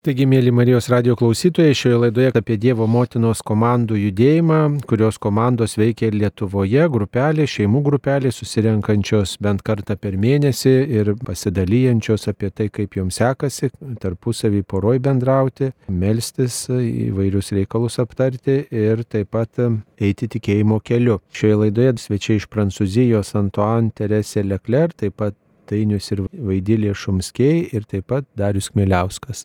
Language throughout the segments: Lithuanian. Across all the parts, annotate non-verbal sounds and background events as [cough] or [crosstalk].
Taigi, mėly Marijos radio klausytojai, šioje laidoje apie Dievo motinos komandų judėjimą, kurios komandos veikia ir Lietuvoje, grupelė, šeimų grupelė, susirenkančios bent kartą per mėnesį ir pasidalyjančios apie tai, kaip joms sekasi, tarpusavį poroj bendrauti, melstis, įvairius reikalus aptarti ir taip pat eiti tikėjimo keliu. Šioje laidoje svečiai iš Prancūzijos Antoine Teresė Leclerc, taip pat Dainius ir Vaidylė Šumskiai ir taip pat Darius Kmiliauskas.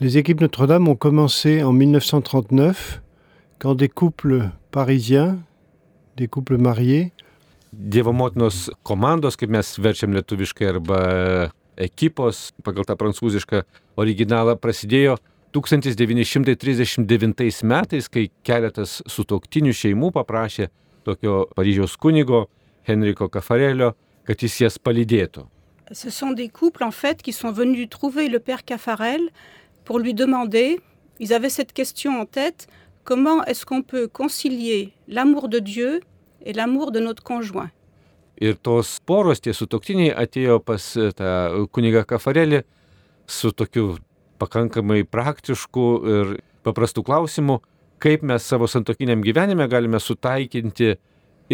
Les équipes Notre-Dame ont commencé en 1939 quand des couples parisiens, des couples mariés, Dievo motinos komandos, kaip mes verčiam lietuviškai, arba ekipos pagal tą prancūzišką originalą, prasidėjo 1939 metais, kai keletas sutoktinių šeimų paprašė tokio Paryžiaus kunigo Henriko Kafarelio, kad jis jas palydėtų. Ce sont des couples en fait qui sont venus trouver le père Caffarel pour lui demander, ils avaient cette question en tête, comment est-ce qu'on peut concilier l'amour de Dieu et l'amour de notre conjoint. Ir tos poros, tie sutoktiniai atėjo pas tą kunigą Kafarelį su tokiu pakankamai praktišku ir paprastu klausimu, kaip mes savo santokiniam gyvenime galime sutaikinti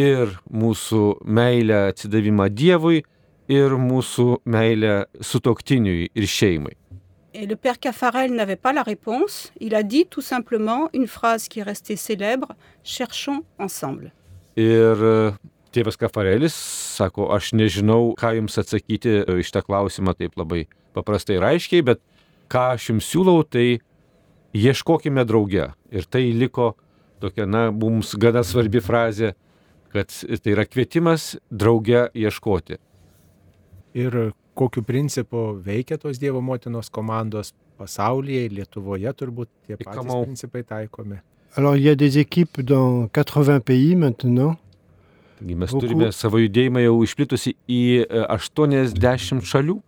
ir mūsų meilę atsidavimą Dievui, ir mūsų meilę sutoktiniui ir šeimai. Et le père Caffarel n'avait pas la réponse. Il a dit tout simplement une phrase qui est restée célèbre Cherchons ensemble. Ir e, tėvas Kafarelis sako, aš nežinau, ką jums atsakyti e, iš tą klausimą taip labai paprastai ir aiškiai, bet ką aš jums siūlau, tai ieškokime drauge. Ir tai liko tokia, na, mums gana svarbi frazė, kad tai yra kvietimas drauge ieškoti. Ir kokiu principu veikia tos Dievo motinos komandos pasaulyje, Lietuvoje turbūt tie patys comment- principai taikomi. Alors il y a des équipes dans 80 pays maintenant. Taigi mes Beaucoup. turime savo judėjimą jau išplitusi į e, 80 šalių.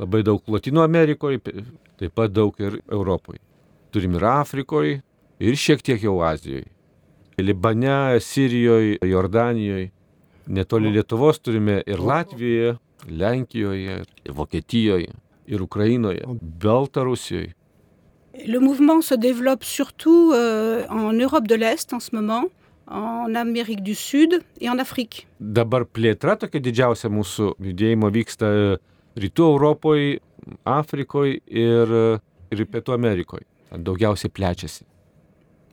Labai daug Latino Amerikoje, taip pat daug ir Europoje. Turim ir Afrikoje, ir šiek tiek jau Azijoje. Libane, Sirijoje, Jordanijoje. Netoli Lietuvos turime ir Latvijoje, Lenkijoje, Vokietijoje, ir Ukrainoje, Baltarusijoje. Le mouvement se développe surtout euh, en Europe de l'Est en ce moment, en Amérique du Sud et en Afrique. Dabar plėtra tokia didžiausia mūsų judėjimo vyksta e, Rytų Europoje, Afrikoje ir, e, ir Pietų Amerikoje. Daugiausiai plečiasi.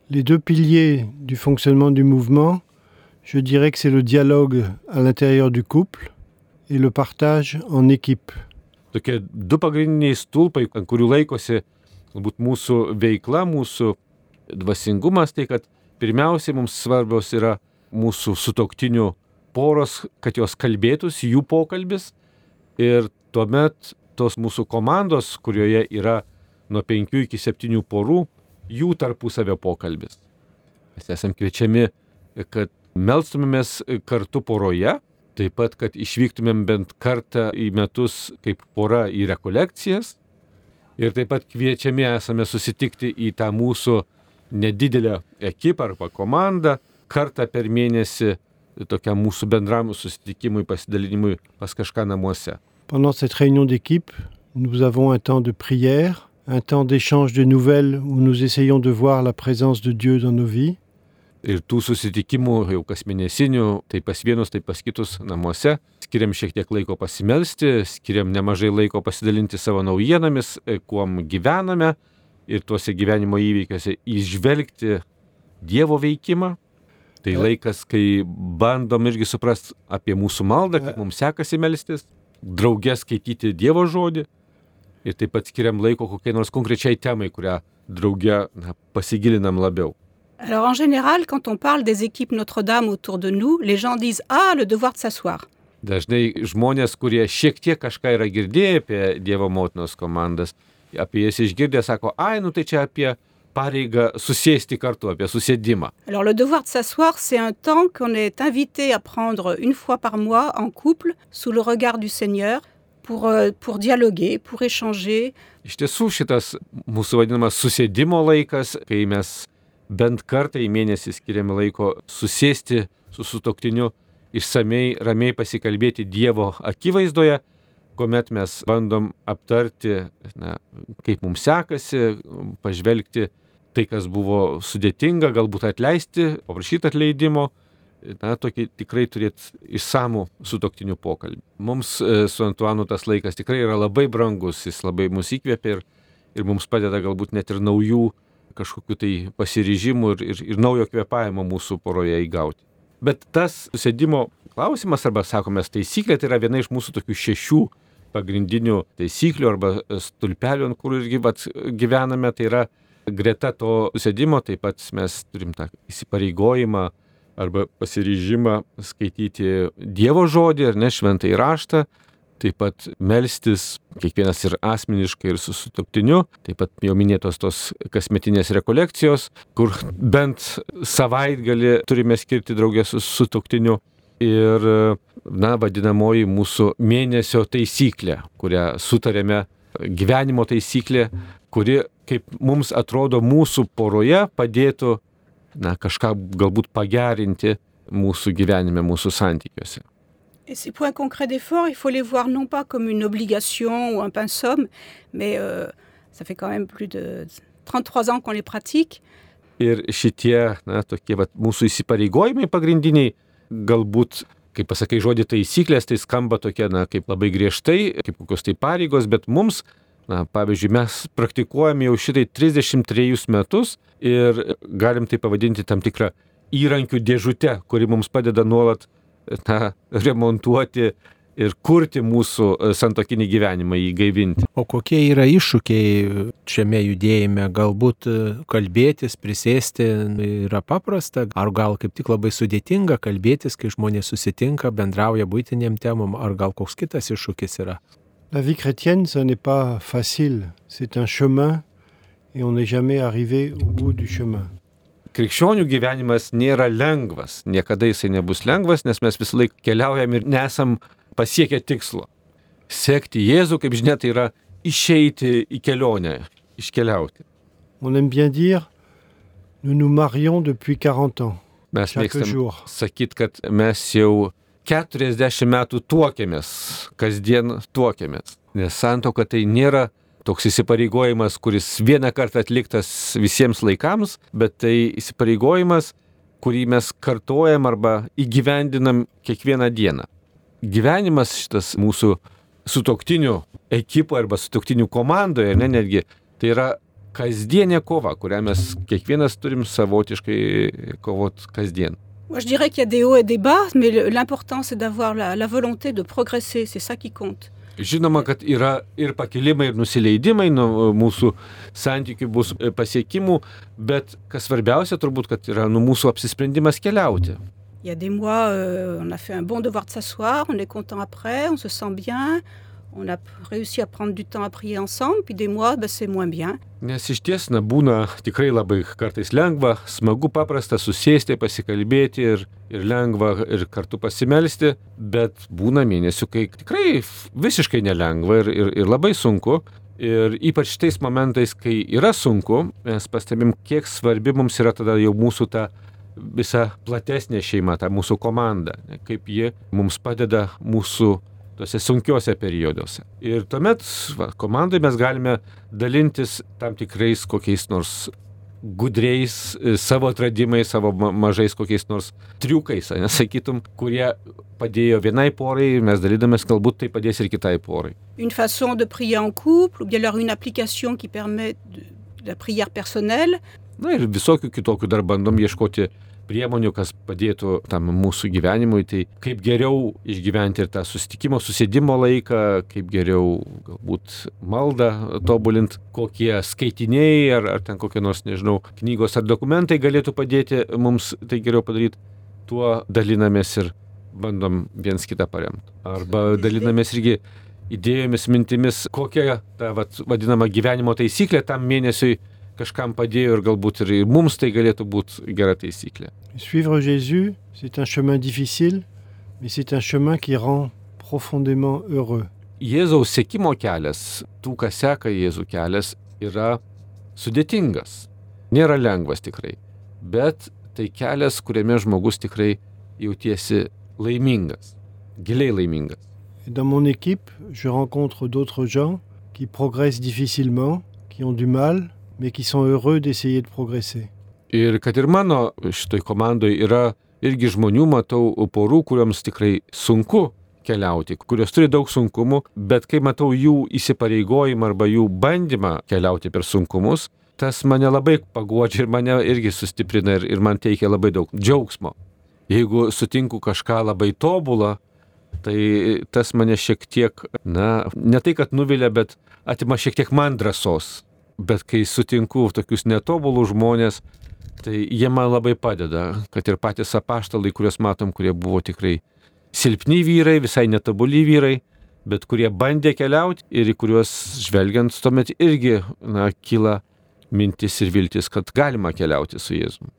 Les deux piliers du fonctionnement du mouvement, je dirais que c'est le dialogue à l'intérieur du couple et le partage en équipe. Tokie du pagrindiniai stulpai, ant kurių laikosi galbūt mūsų veikla, mūsų dvasingumas, tai kad pirmiausiai mums svarbios yra mūsų sutoktinių poros, kad jos kalbėtųsi, jų pokalbis ir tuomet tos mūsų komandos, kurioje yra nuo 5 iki 7 porų, jų tarpusavio pokalbis. Mes esame kviečiami, kad melstumėmės kartu poroje, taip pat, kad išvyktumėm bent kartą į metus kaip pora į rekolekcijas. Ir taip pat kviečiami esame susitikti į tą mūsų nedidelę ekipą arba komandą kartą per mėnesį tokiam mūsų bendram susitikimui, pasidalinimui pas kažką namuose. Pendant cette réunion d'équipe, nous avons un temps de prière, un temps d'échange de nouvelles où nous essayons de voir la présence de Dieu dans nos vies. Ir tų susitikimų jau kas mėnesinių, tai pas vienus, tai pas kitus namuose. Skiriam šiek tiek laiko pasimelsti, skiriam nemažai laiko pasidalinti savo naujienomis, e, kuom gyvename ir tuose gyvenimo įvykiuose išvelgti Dievo veikimą. Tai laikas, kai bandom irgi suprasti apie mūsų maldą, kaip mums sekasi melstis, draugė skaityti Dievo žodį ir taip pat skiriam laiko kokiai nors konkrečiai temai, kurią draugė na, pasigilinam labiau. Alors en général, quand on parle des équipes Notre-Dame autour de nous, les gens disent Ah, le devoir de s'asseoir. Dažnai žmonės, kurie šiek tiek kažką yra girdėję apie Dievo motinos komandas, apie jas išgirdę, sako, ai, nu tai čia apie pareigą susėsti kartu, apie susėdimą. Alors le devoir de s'asseoir, c'est un temps qu'on est invité à prendre une fois par mois en couple, sous le regard du Seigneur, pour, euh, pour dialoguer, pour échanger, Iš tiesų šitas mūsų vadinamas susėdimo laikas, kai mes bent kartą į mėnesį skiriame laiko susėsti su sutoktiniu, išsamei, ramiai pasikalbėti Dievo akivaizdoje, kuomet mes bandom aptarti, na, kaip mums sekasi, pažvelgti tai, kas buvo sudėtinga, galbūt atleisti, paprašyti atleidimo, na, tokį tikrai turėti išsamų sutoktinių pokalbį. Mums e, su Antuanu tas laikas tikrai yra labai brangus, jis labai mus įkvėpia ir, ir mums padeda galbūt net ir naujų kažkokių tai pasiryžimų ir, ir, ir naujo kvepavimo mūsų poroje įgauti. Bet tas sėdimo klausimas, arba sakome, taisyklė, tai yra viena iš mūsų tokių šešių pagrindinių taisyklių arba stulpelių, ant kurių irgi gyvename, tai yra greta to sėdimo taip pat mes turim tą įsipareigojimą arba pasiryžimą skaityti Dievo žodį ar ne šventą įraštą, taip pat melstis kiekvienas ir asmeniškai, ir su sutoktiniu, taip pat jau minėtos tos kasmetinės rekolekcijos, kur bent savaitgalį turime skirti draugės su sutoktiniu. Ir, na, vadinamoji mūsų mėnesio taisyklė, kurią sutarėme, gyvenimo taisyklė, kuri, kaip mums atrodo, mūsų poroje padėtų na, kažką galbūt pagerinti mūsų gyvenime, mūsų santykiuose. Et ces points concrets d'effort, il faut les voir non pas comme une obligation ou un pinsomme, mais euh, ça fait quand même plus de 33 ans qu'on les pratique. Ir šitie, na, tokie vat, mūsų įsipareigojimai pagrindiniai, galbūt, kaip pasakai žodį taisyklės, tai skamba tokie, na, kaip labai griežtai, kaip kokios tai pareigos, bet mums Na, pavyzdžiui, mes praktikuojame jau šitai 33 metus ir galim tai pavadinti tam tikrą įrankių dėžutę, kuri mums padeda nuolat na, remontuoti ir kurti mūsų e, santokinį gyvenimą, jį gaivinti. O kokie yra iššūkiai šiame judėjime? Galbūt e, kalbėtis, prisėsti yra paprasta, ar gal kaip tik labai sudėtinga kalbėtis, kai žmonės susitinka, bendrauja būtiniam temom, ar gal koks kitas iššūkis yra? La vie chrétienne, ce n'est pas facile. C'est un chemin et on n'est jamais arrivé au bout du chemin. Krikščionių gyvenimas nėra lengvas, niekada jisai nebus lengvas, nes mes visą laiką keliaujam ir nesam pasiekę tikslo. Sekti Jėzų, kaip žinia, tai yra išeiti į kelionę, iškeliauti. On aime bien dire, nous nous marions depuis 40 ans. Mes mėgstam sakyti, kad mes jau 40 metų tuokėmės, kasdien tuokėmės. Nes santoka tai nėra toks įsipareigojimas, kuris vieną kartą atliktas visiems laikams, bet tai įsipareigojimas, kurį mes kartojam arba įgyvendinam kiekvieną dieną. Gyvenimas šitas mūsų sutoktinių ekipoje arba sutoktinių komandoje, ne netgi, tai yra kasdienė kova, kurią mes kiekvienas turim savotiškai kovot kasdien. Moi, je dirais qu'il y a des hauts et des bas, mais l'important, c'est d'avoir la, la volonté de progresser. C'est ça qui compte. Žinoma, kad yra ir pakilimai, ir nusileidimai nuo mūsų santykių bus e, pasiekimų, bet kas svarbiausia turbūt, kad yra nu mūsų apsisprendimas keliauti. Il y a des mois, euh, on a fait un bon devoir de s'asseoir, on est content après, on se sent bien, on a réussi à prendre du temps à prier ensemble, puis des mois, ben, c'est moins bien. Nes iš ties, na, būna tikrai labai kartais lengva, smagu, paprasta susėsti, pasikalbėti ir, ir lengva ir kartu pasimelsti, bet būna mėnesių, kai tikrai visiškai nelengva ir, ir, ir labai sunku. Ir ypač tais momentais, kai yra sunku, mes pastebim, kiek svarbi mums yra tada jau mūsų ta visa platesnė šeima, ta mūsų komanda, kaip ji mums padeda mūsų tose sunkiuose perioduose. Ir tuomet va, komandai mes galime dalintis tam tikrais kokiais nors gudriais e, savo atradimais, savo ma- mažais kokiais nors triukais, nesakytum, [laughs] kurie padėjo vienai porai mes dalydamės, galbūt tai padės ir kitai porai. Une façon de prier en couple, ou bien alors une application qui permet de la prière personnelle. Na ir visokių kitokių dar bandom ieškoti priemonių, kas padėtų tam mūsų gyvenimui, tai kaip geriau išgyventi ir tą susitikimo, susėdimo laiką, kaip geriau galbūt maldą tobulint, kokie skaitiniai ar, ar ten kokie nors, nežinau, knygos ar dokumentai galėtų padėti mums tai geriau padaryti, tuo dalinamės ir bandom viens kitą paremti. Arba dalinamės irgi idėjomis, mintimis, kokia ta vat, vadinama gyvenimo taisyklė tam mėnesiui kažkam padėjo ir galbūt ir mums tai galėtų būti gera taisyklė. Suivre Jésus, c'est un chemin difficile, mais c'est un chemin qui rend profondément heureux. Jėzaus sėkimo kelias, tų, kas seka Jėzų kelias, yra sudėtingas. Nėra lengvas tikrai. Bet tai kelias, kuriame žmogus tikrai jautiesi laimingas. Giliai laimingas. Dans mon équipe, je rencontre d'autres gens qui progressent difficilement, qui ont du mal, mais qui sont heureux d'essayer de progresser. Ir kad ir mano šitoj komandai yra irgi žmonių, matau porų, kuriams tikrai sunku keliauti, kurios turi daug sunkumų, bet kai matau jų įsipareigojimą arba jų bandymą keliauti per sunkumus, tas mane labai paguodžia ir mane irgi sustiprina ir, ir man teikia labai daug džiaugsmo. Jeigu sutinku kažką labai tobulą, tai tas mane šiek tiek, na, ne tai, kad nuvilia, bet atima šiek tiek man drąsos. Bet kai sutinku tokius netobulus žmonės, tai jie man labai padeda, kad ir patys apaštalai, kuriuos matom, kurie buvo tikrai silpni vyrai, visai netobuli vyrai, bet kurie bandė keliauti ir į kuriuos žvelgiant tuomet irgi, na, kyla mintis ir viltis, kad galima keliauti su Jėzumi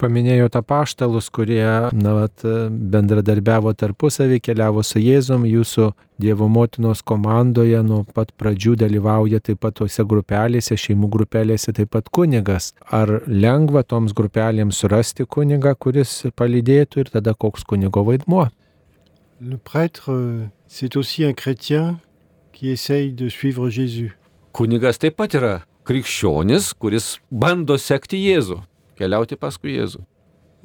paminėjote paštalus, kurie na, vat, bendradarbiavo tarpusavį, keliavo su Jėzum, jūsų Dievo motinos komandoje nuo pat pradžių dalyvauja taip pat tose grupelėse, šeimų grupelėse taip pat kunigas. Ar lengva toms grupelėms surasti kunigą, kuris palydėtų ir tada koks kunigo vaidmuo? Le prêtre, c'est aussi un chrétien qui essaye de suivre Jésus. Kunigas taip pat yra krikščionis, kuris bando sekti Jėzų keliauti paskui Jėzų.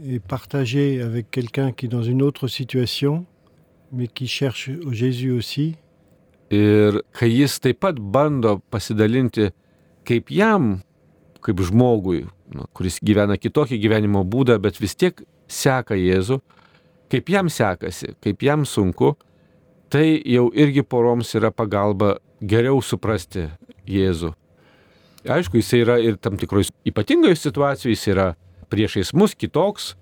Et partager avec quelqu'un qui est dans une autre situation, mais qui cherche Jésus aussi. Ir kai jis taip pat bando pasidalinti, kaip jam, kaip žmogui, nu, kuris gyvena kitokį gyvenimo būdą, bet vis tiek seka Jėzų, kaip jam sekasi, kaip jam sunku, tai jau irgi poroms yra pagalba geriau suprasti Jėzų Aišku, jis yra ir tam tikroje ypatingoje situacijoje, jis yra priešais mus kitoks.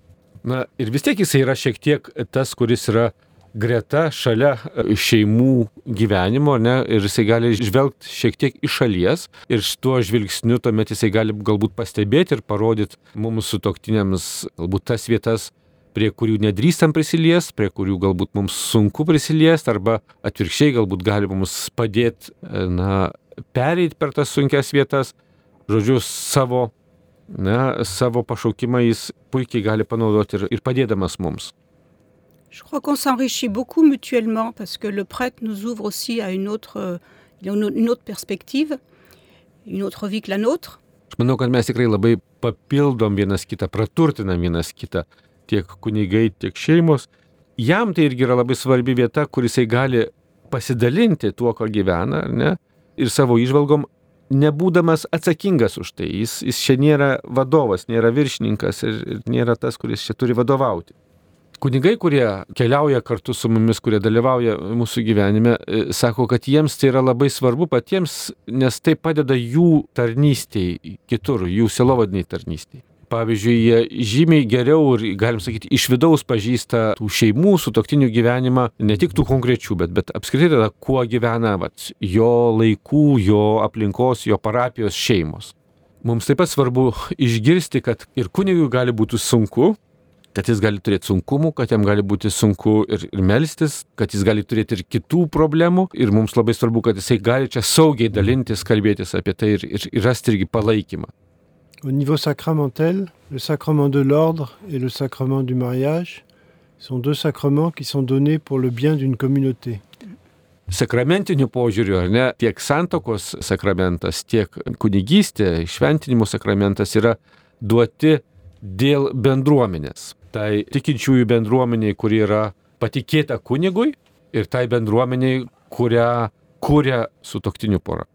Na ir vis tiek jis yra šiek tiek tas, kuris yra greta, šalia e, šeimų gyvenimo, ne, ir jisai gali žvelgti šiek tiek iš šalies ir tuo žvilgsniu tuomet jisai gali galbūt pastebėti ir parodyti mums su toktiniams galbūt tas vietas, prie kurių nedrįstam prisilies, prie kurių galbūt mums sunku prisiliesti, arba atvirkščiai galbūt gali mums padėti, e, na, pereiti per tas sunkias vietas, žodžiu, savo, na, savo pašaukimą jis puikiai gali panaudoti ir, ir padėdamas mums. Je crois qu'on s'enrichit beaucoup mutuellement parce que le prêtre nous ouvre aussi à une autre, une autre perspective, une autre vie que la nôtre. Aš manau, kad mes tikrai labai papildom vienas kitą, praturtinam vienas kitą, tiek kunigai, tiek šeimos. Jam tai irgi yra labai svarbi vieta, kur jisai gali pasidalinti tuo, ko gyvena, ne? ir savo išvalgom, nebūdamas atsakingas už tai. Jis, jis čia nėra vadovas, nėra viršininkas ir, ir nėra tas, kuris čia turi vadovauti. Kunigai, kurie keliauja kartu su mumis, kurie dalyvauja mūsų gyvenime, e, sako, kad jiems tai yra labai svarbu patiems, nes tai padeda jų tarnystėj kitur, jų silovadiniai tarnystėj pavyzdžiui, jie žymiai geriau ir, galim sakyti, iš vidaus pažįsta tų šeimų, sutoktinių gyvenimą, ne tik tų konkrečių, bet, bet apskritai tada, kuo gyvena vat, jo laikų, jo aplinkos, jo parapijos šeimos. Mums taip pat svarbu išgirsti, kad ir kunigui gali būti sunku, kad jis gali turėti sunkumų, kad jam gali būti sunku ir, ir melstis, kad jis gali turėti ir kitų problemų. Ir mums labai svarbu, kad jisai gali čia saugiai dalintis, kalbėtis apie tai ir, ir, ir rasti irgi palaikymą. Au niveau sacramentel, le sacrement de l'ordre et le sacrement du mariage sont deux sacrements qui sont donnés pour le bien d'une communauté. Sakramentiniu požiūriu, ar ne, tiek santokos sakramentas, tiek kunigystė, šventinimo sakramentas yra duoti dėl bendruomenės. Tai tikinčiųjų bendruomeniai, kuri yra patikėta kunigui ir tai bendruomeniai, kurią kuria su toktiniu pora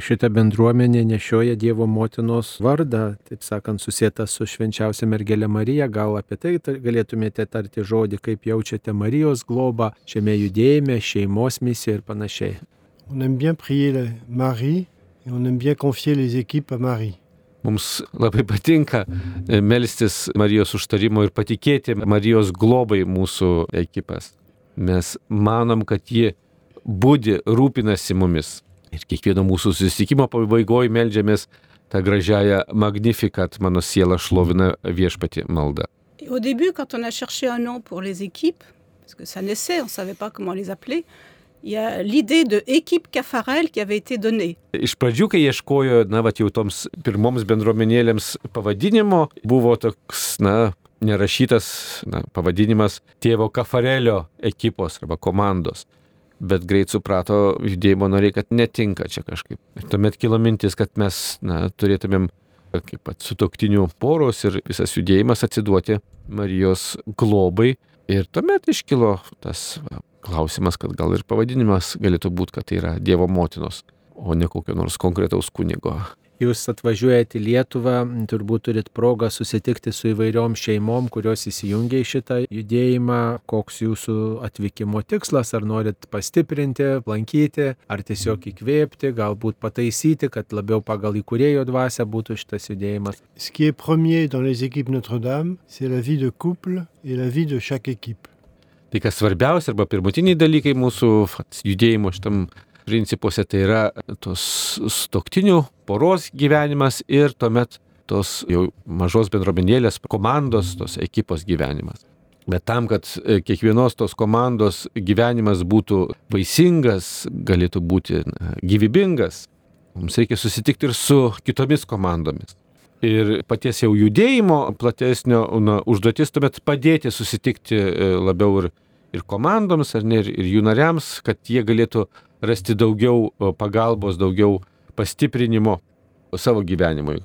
šita bendruomenė nešioja Dievo motinos vardą, taip sakant, susijęta su švenčiausia mergelė Marija. Gal apie tai galėtumėte tarti žodį, kaip jaučiate Marijos globą šiame judėjime, šeimos misiją ir panašiai. On aime bien prier Marie et on aime bien confier les équipes à Marie. Mums labai patinka e, melstis Marijos užtarimo ir patikėti Marijos globai mūsų ekipas. Mes manom, kad ji būdi rūpinasi mumis. Ir kiekvieno mūsų susitikimo pabaigoje melžiamės tą gražiąją Magnificat, mano siela šlovina viešpati maldą. Au début, quand on a cherché un nom pour les équipes, parce que ça naissait, on ne savait pas comment les appeler, il y a l'idée de équipe Cafarel qui avait été donnée. Iš pradžių, kai ieškojo, na, va, jau toms pirmoms bendruomenėlėms pavadinimo, buvo toks, na, nerašytas na, pavadinimas tėvo Kafarelio ekipos arba komandos. Bet greit suprato judėjimo nariai, kad netinka čia kažkaip. Ir tuomet kilo mintis, kad mes na, turėtumėm kaip pat sutoktinių poros ir visas judėjimas atsiduoti Marijos globai. Ir tuomet iškilo tas klausimas, kad gal ir pavadinimas galėtų būti, kad tai yra Dievo motinos, o ne kokio nors konkretaus kunigo jūs atvažiuojate į Lietuvą, turbūt turit progą susitikti su įvairiom šeimom, kurios įsijungia į šitą judėjimą, koks jūsų atvykimo tikslas, ar norit pastiprinti, lankyti, ar tiesiog įkvėpti, galbūt pataisyti, kad labiau pagal įkūrėjo dvasę būtų šitas judėjimas. Ce qui est premier dans les équipes Notre-Dame, c'est la vie de couple et la vie de chaque équipe. Tai kas svarbiausia arba pirmutiniai dalykai mūsų judėjimo šitam principuose tai yra tos stoktinių poros gyvenimas ir tuomet tos jau mažos bendruomenėlės komandos, tos ekipos gyvenimas. Bet tam, kad e, kiekvienos tos komandos gyvenimas būtų vaisingas, galėtų būti gyvybingas, mums reikia susitikti ir su kitomis komandomis. Ir paties jau judėjimo platesnio na, užduotis tuomet padėti susitikti e, labiau ir, ir komandoms, ar ne, ir, ir jų nariams, kad jie galėtų rasti daugiau pagalbos, daugiau pastiprinimo savo gyvenimui.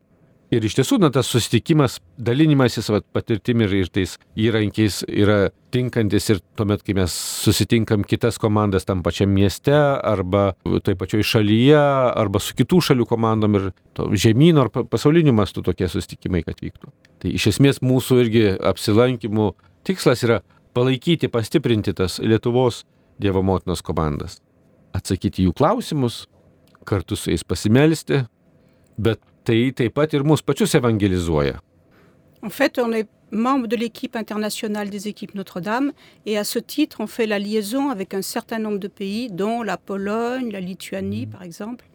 Ir iš tiesų, na, tas susitikimas, dalinimasis vat, patirtimi ir, ir tais įrankiais yra tinkantis ir tuomet, kai mes susitinkam kitas komandas tam pačiam mieste arba toj pačioj šalyje arba su kitų šalių komandom ir žemynų ar pasauliniu mastu tokie susitikimai, kad vyktų. Tai iš esmės mūsų irgi apsilankimų tikslas yra palaikyti, pastiprinti tas Lietuvos Dievo motinos komandas atsakyti jų klausimus, kartu su jais pasimelsti, bet tai taip pat ir mus pačius evangelizuoja. En fait, on est membre de l'équipe internationale des équipes Notre-Dame et à ce titre, on fait la liaison avec un certain nombre de pays, dont la Pologne, la Lituanie, par exemple.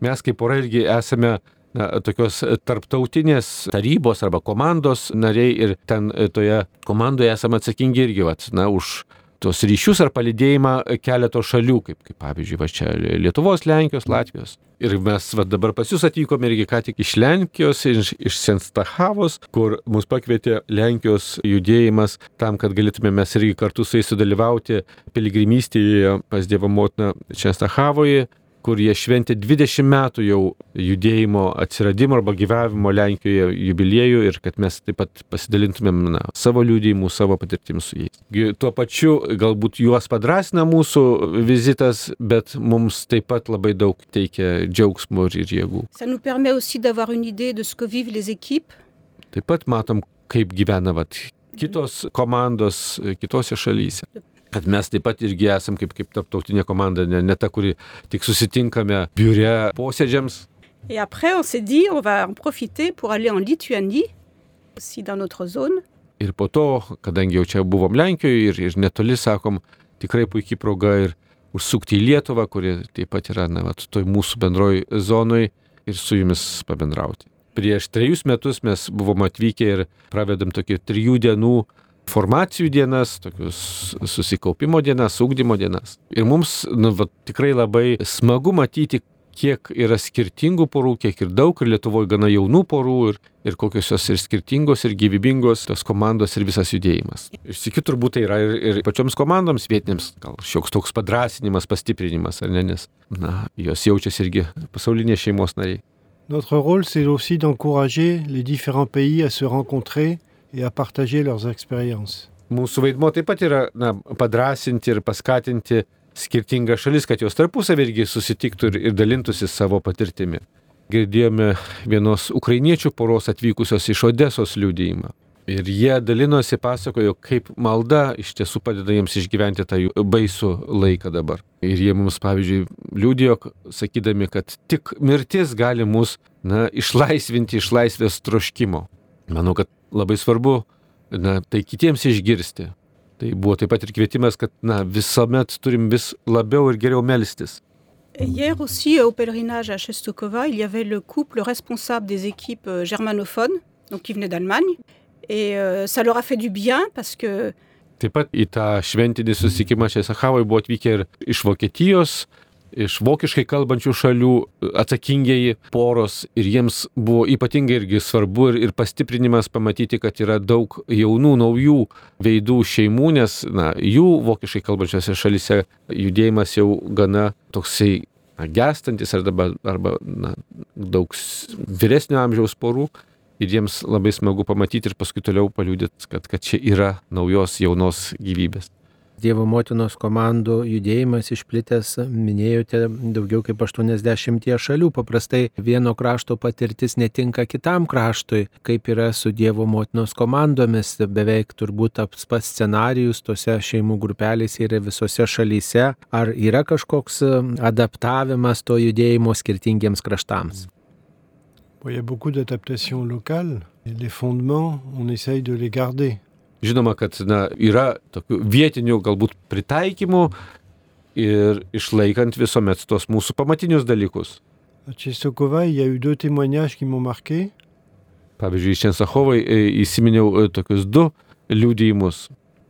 Mes kaip pora irgi esame na, tokios tarptautinės tarybos arba komandos nariai ir ten toje komandoje esame atsakingi irgi vat, na, už tos ryšius ar palidėjimą keleto šalių, kaip, kaip pavyzdžiui, va čia Lietuvos, Lenkijos, Latvijos. Ir mes va, dabar pas jūs atvykome irgi ką tik iš Lenkijos, iš, iš Senstahavos, kur mus pakvietė Lenkijos judėjimas tam, kad galėtume mes irgi kartu su jais sudalyvauti piligrimystėje pas Dievo motiną Senstahavoje kur jie šventė 20 metų jau judėjimo atsiradimo arba gyvavimo Lenkijoje jubiliejų ir kad mes taip pat pasidalintumėm na, savo liūdėjimų, savo patirtim su jais. Tuo pačiu galbūt juos padrasina mūsų vizitas, bet mums taip pat labai daug teikia džiaugsmo ir jėgų. Taip pat matom, kaip gyvena vat, kitos komandos kitose šalyse kad mes taip pat irgi esam kaip, kaip tarptautinė komanda, ne, ne ta, kuri tik susitinkame biure posėdžiams. Et après, on s'est dit, on va en profiter pour aller en Lituanie, aussi dans notre zone. Ir po to, kadangi jau čia buvom Lenkijoje ir, ir netoli, sakom, tikrai puikiai proga ir užsukti į Lietuvą, kuri taip pat yra, na, vat, toj mūsų bendroj zonoj ir su jumis pabendrauti. Prieš trejus metus mes buvom atvykę ir pravedam tokį trijų dienų formacijų dienas, tokius susikaupimo dienas, ūkdymo dienas. Ir mums nu, va, tikrai labai smagu matyti, kiek yra skirtingų porų, kiek ir daug, ir Lietuvoje gana jaunų porų, ir, ir kokios jos ir skirtingos, ir gyvybingos tos komandos ir visas judėjimas. Ir sėkiu turbūt tai yra ir, ir pačioms komandoms vietiniams, gal šioks toks padrasinimas, pastiprinimas, ar ne, nes, na, jos jaučiasi irgi pasaulinės šeimos nariai. Notre rôle, c'est aussi d'encourager les différents pays à se rencontrer et à partager leurs expériences. Mūsų vaidmo taip pat yra na, padrasinti ir paskatinti skirtingas šalis, kad jos tarpusavį irgi susitiktų ir, ir dalintųsi savo patirtimi. Girdėjome vienos ukrainiečių poros atvykusios iš Odesos liūdėjimą. Ir jie dalinosi, pasakojo, kaip malda iš tiesų padeda jiems išgyventi tą baisų laiką dabar. Ir jie mums, pavyzdžiui, liūdėjo, sakydami, kad tik mirtis gali mus na, išlaisvinti iš laisvės troškimo. Manau, kad labai svarbu na, tai kitiems išgirsti. Tai buvo taip pat ir kvietimas, kad na, visuomet turim vis labiau ir geriau melstis. Hier aussi, au pèlerinage à Chestokova, il y avait le couple responsable des équipes euh, germanophones, donc qui venaient d'Allemagne. Et euh, ça leur a fait du bien parce que... Taip pat į tą šventinį susitikimą čia Sahavoje buvo atvykę ir iš Vokietijos iš vokiškai kalbančių šalių atsakingieji poros ir jiems buvo ypatingai irgi svarbu ir, ir pastiprinimas pamatyti, kad yra daug jaunų, naujų veidų šeimų, nes na, jų vokiškai kalbančiose šalise judėjimas jau gana toksai na, gestantis arba, arba na, daug vyresnio amžiaus porų. Ir jiems labai smagu pamatyti ir paskui toliau paliūdėti, kad, kad čia yra naujos jaunos gyvybės. Dievo motinos komandų judėjimas išplitęs, minėjote, daugiau kaip 80 šalių. Paprastai vieno krašto patirtis netinka kitam kraštui, kaip yra su Dievo motinos komandomis. Beveik turbūt taps pats scenarijus tose šeimų grupelėse yra visose šalyse. Ar yra kažkoks adaptavimas to judėjimo skirtingiems kraštams? Il y a beaucoup d'adaptations locales. Les fondements, on essaye de les garder. Žinoma, kad na, yra tokių vietinių galbūt pritaikymų ir išlaikant visuomet tos mūsų pamatinius dalykus. Marqué. Pavyzdžiui, iš Čensachovai e, įsiminiau e, tokius du liudijimus.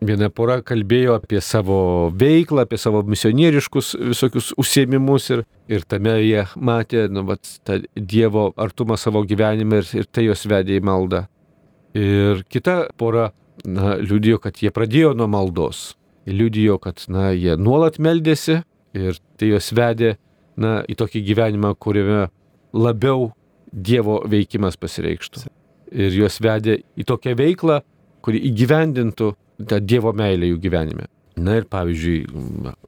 Viena pora kalbėjo apie savo veiklą, apie savo misionieriškus visokius užsiemimus ir, ir tame jie matė nu, vat, tą Dievo artumą savo gyvenime ir, ir tai jos vedė į maldą. Ir kita pora na, liudijo, kad jie pradėjo nuo maldos. Liudijo, kad na, jie nuolat meldėsi ir tai juos vedė na, į tokį gyvenimą, kuriame labiau Dievo veikimas pasireikštų. Ir juos vedė į tokią veiklą, kuri įgyvendintų tą Dievo meilę jų gyvenime. Na ir pavyzdžiui,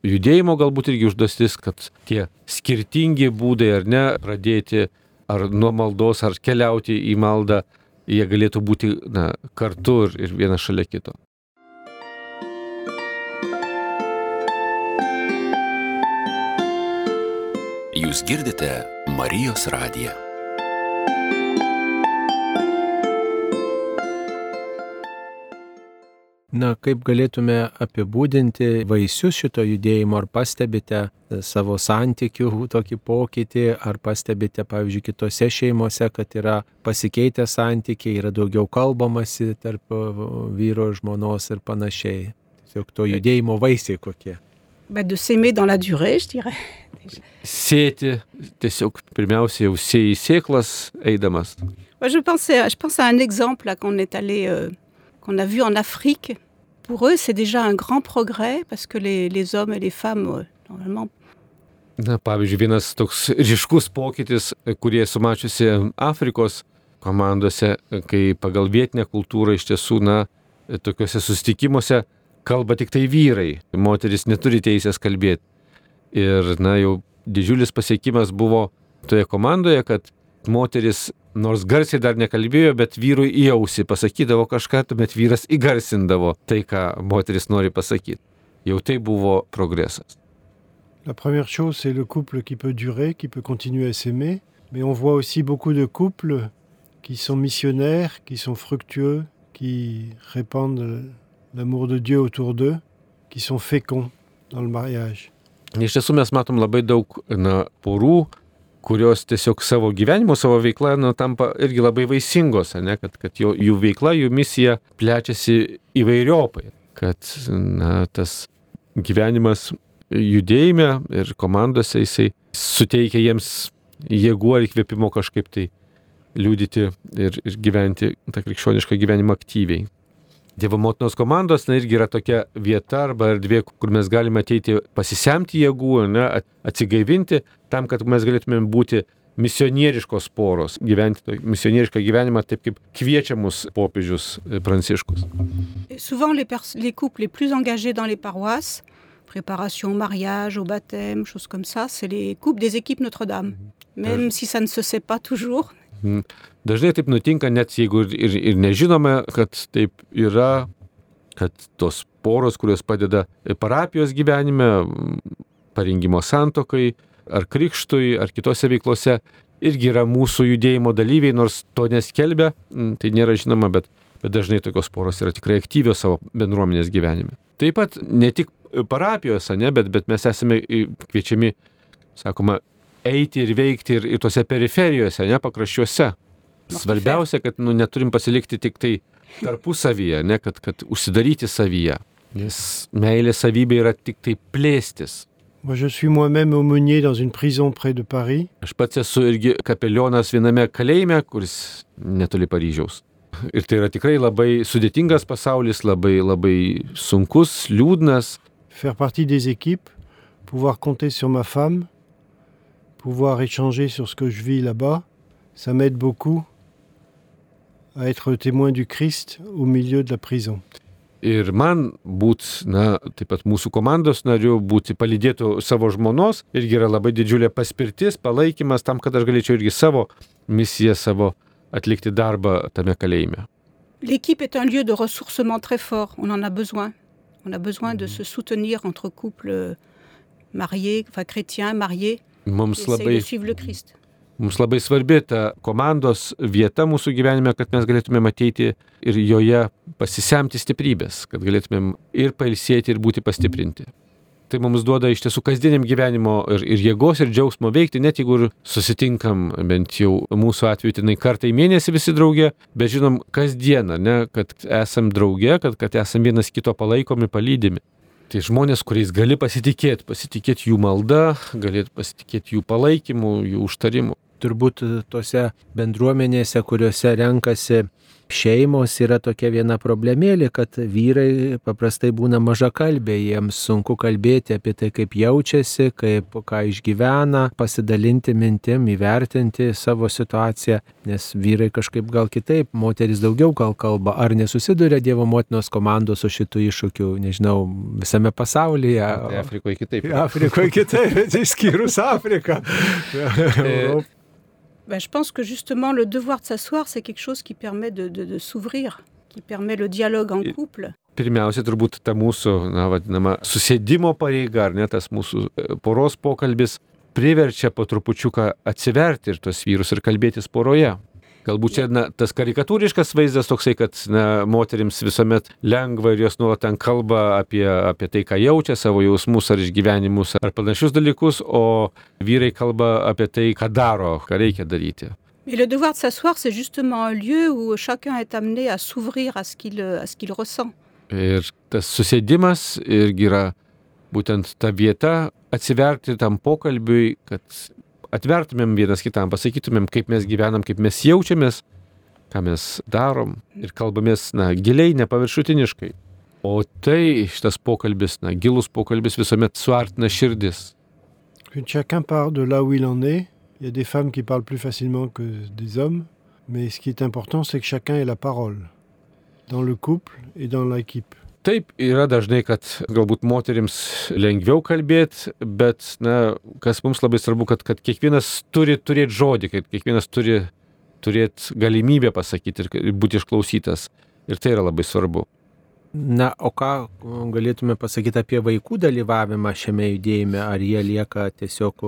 judėjimo galbūt irgi užduotis, kad tie skirtingi būdai ar ne pradėti ar nuo maldos, ar keliauti į maldą, jie galėtų būti na, kartu ir, vienas šalia kito. Jūs girdite Marijos radiją. Na, kaip galėtume apibūdinti vaisius šito judėjimo, ar pastebite savo santykių [laughs] tokį pokytį, ar pastebite, pavyzdžiui, kitose šeimose, kad yra pasikeitę santykiai, yra daugiau kalbamasi tarp vyro ir žmonos ir panašiai. Tiesiog to judėjimo vaisiai kokie. Bah, de s'aimer dans la durée, je dirais. Sėti, tiesiog pirmiausia jau sėjai sėklas eidamas. Moi, je, pensais, je pense à un exemple là qu'on est allé, euh, qu'on a vu en Afrique. Pour eux, c'est déjà un grand progrès parce que les, les hommes et les femmes, euh, normalement, Na, pavyzdžiui, vienas toks ryškus pokytis, kurie sumačiusi Afrikos komandose, kai pagal vietinę kultūrą iš tiesų, na, tokiuose susitikimuose kalba tik tai vyrai, moteris neturi teisės kalbėti. Ir, na, jau didžiulis pasiekimas buvo toje komandoje, kad moteris nors garsiai dar nekalbėjo, bet vyrui į ausį pasakydavo kažką, tuomet vyras įgarsindavo tai, ką moteris nori pasakyti. Jau tai buvo progresas. La première chose, c'est le couple qui peut durer, qui peut continuer à s'aimer. Mais on voit aussi beaucoup de couples qui sont missionnaires, qui sont fructueux, qui répandent l'amour de Dieu autour d'eux, qui sont féconds dans le mariage. Iš tiesų mes matom labai daug na, porų, kurios tiesiog savo gyvenimu, savo veikla nu, tampa irgi labai vaisingos, ne, kad, kad jų, jų veikla, jų misija plečiasi įvairiopai, kad na, tas gyvenimas judėjime ir komandose jisai suteikia jiems jėgų ar įkvėpimo kažkaip tai liūdyti ir, ir gyventi tą krikščionišką gyvenimą aktyviai. Dievo motinos komandos na, irgi yra tokia vieta arba erdvė, kur mes galime ateiti pasisemti jėgų, ne, atsigaivinti, tam, kad mes galėtumėm būti misionieriškos poros, gyventi misionierišką gyvenimą taip, kaip kviečia mus popiežius Pranciškus. souvent les, les couples les plus engagés dans les paroisses, préparation au mariage, au baptême, choses comme ça, c'est les couples des équipes Notre-Dame. Même si ça ne se sait pas toujours, Dažnai taip nutinka, net jeigu ir, ir, ir nežinome, kad taip yra, kad tos poros, kurios padeda parapijos gyvenime, parengimo santokai, ar krikštui, ar kitose veiklose, irgi yra mūsų judėjimo dalyviai, nors to neskelbia, tai nėra žinoma, bet, bet dažnai tokios poros yra tikrai aktyvios savo bendruomenės gyvenime. Taip pat ne tik parapijose, ne, bet, bet mes esame kviečiami, sakoma, eiti ir veikti ir, ir tose periferijose, ne pakraščiuose. Svarbiausia, kad nu, neturim pasilikti tik tai tarpusavyje, ne, kad, kad užsidaryti savyje. Nes meilė savybė yra tik tai plėstis. Moi, je suis moi-même aumônier dans une prison près de Paris. Aš pats esu irgi kapelionas viename kalėjime, kuris netoli Paryžiaus. [laughs] Ir tai yra tikrai labai sudėtingas pasaulis, labai, labai sunkus, liūdnas. Faire partie des équipes, pouvoir compter sur ma femme, pouvoir échanger sur ce que je vis là-bas, ça m'aide beaucoup à être témoin du Christ au milieu de la prison. Ir man būt, na, taip pat mūsų komandos nariu, būti palydėtų savo žmonos, irgi yra labai didžiulė paspirtis, palaikymas tam, kad aš galėčiau irgi savo misiją, savo atlikti darbą tame kalėjime. L'équipe est un lieu de ressourcement très fort. On en a besoin. On a besoin de se soutenir entre couples mariés, enfin chrétiens, mariés, Mums labai Mums labai svarbi ta komandos vieta mūsų gyvenime, kad mes galėtumėm ateiti ir joje pasisemti stiprybės, kad galėtumėm ir pailsėti, ir būti pastiprinti. Tai mums duoda iš tiesų kasdieniam gyvenimo ir, ir jėgos, ir džiaugsmo veikti, net jeigu ir susitinkam bent jau mūsų atveju tenai kartą į mėnesį visi draugė, bet žinom kasdieną, ne, kad esam draugė, kad, kad esam vienas kito palaikomi, palydimi. Tai žmonės, kuriais gali pasitikėti, pasitikėti jų malda, galėtų pasitikėti jų palaikymu, jų užtarimu. Turbūt tose bendruomenėse, kuriuose renkasi šeimos, yra tokia viena problemėlė, kad vyrai paprastai būna mažakalbė, jiems sunku kalbėti apie tai, kaip jaučiasi, kaip ką išgyvena, pasidalinti mintim, įvertinti savo situaciją, nes vyrai kažkaip gal kitaip, moteris daugiau gal kalba, ar nesusiduria Dievo motinos komandos su šitų iššūkių, nežinau, visame pasaulyje. Tai Afrikoje kitaip. Afrikoje kitaip, bet išskyrus Afriką. [laughs] Ben, je pense que justement le devoir de s'asseoir, c'est quelque chose qui permet de, de- de s'ouvrir, qui permet le dialogue en couple. Pirmiausia, turbūt ta mūsų, na, vadinama, susėdimo pareiga, ar ne tas mūsų e, poros pokalbis priverčia po trupučiuką atsiverti ir tos vyrus ir kalbėtis poroje. Galbūt čia na, tas karikatūriškas vaizdas toksai, kad na, moterims visuomet lengva ir jos nuolat ten kalba apie, apie tai, ką jaučia, savo jausmus ar išgyvenimus ar panašius dalykus, o vyrai kalba apie tai, ką daro, ką reikia daryti. Et le devoir de s'asseoir, c'est justement un lieu où chacun est amené à s'ouvrir à ce qu'il qu'il ressent. Ir tas susėdimas irgi yra būtent ta vieta atsiverti tam pokalbiui, kad atvertumėm vienas kitam, pasakytumėm, kaip mes gyvenam, kaip mes jaučiamės, ką mes darom ir kalbamės, na, giliai, nepaviršutiniškai. O tai šitas pokalbis, na, gilus pokalbis visuomet suartina širdis. Chacun part de là où il en est. Il y a des femmes qui parlent plus facilement que des hommes. Mais ce qui est important, c'est que chacun ait la parole. Dans le couple et dans l'équipe. Taip, yra dažnai, kad galbūt moterims lengviau kalbėti, bet, na, kas mums labai svarbu, kad, kad kiekvienas turi turėti žodį, kad kiekvienas turi turėti galimybę pasakyti ir būti išklausytas. Ir tai yra labai svarbu. Na, o ką galėtume pasakyti apie vaikų dalyvavimą šiame judėjime? Ar jie lieka tiesiog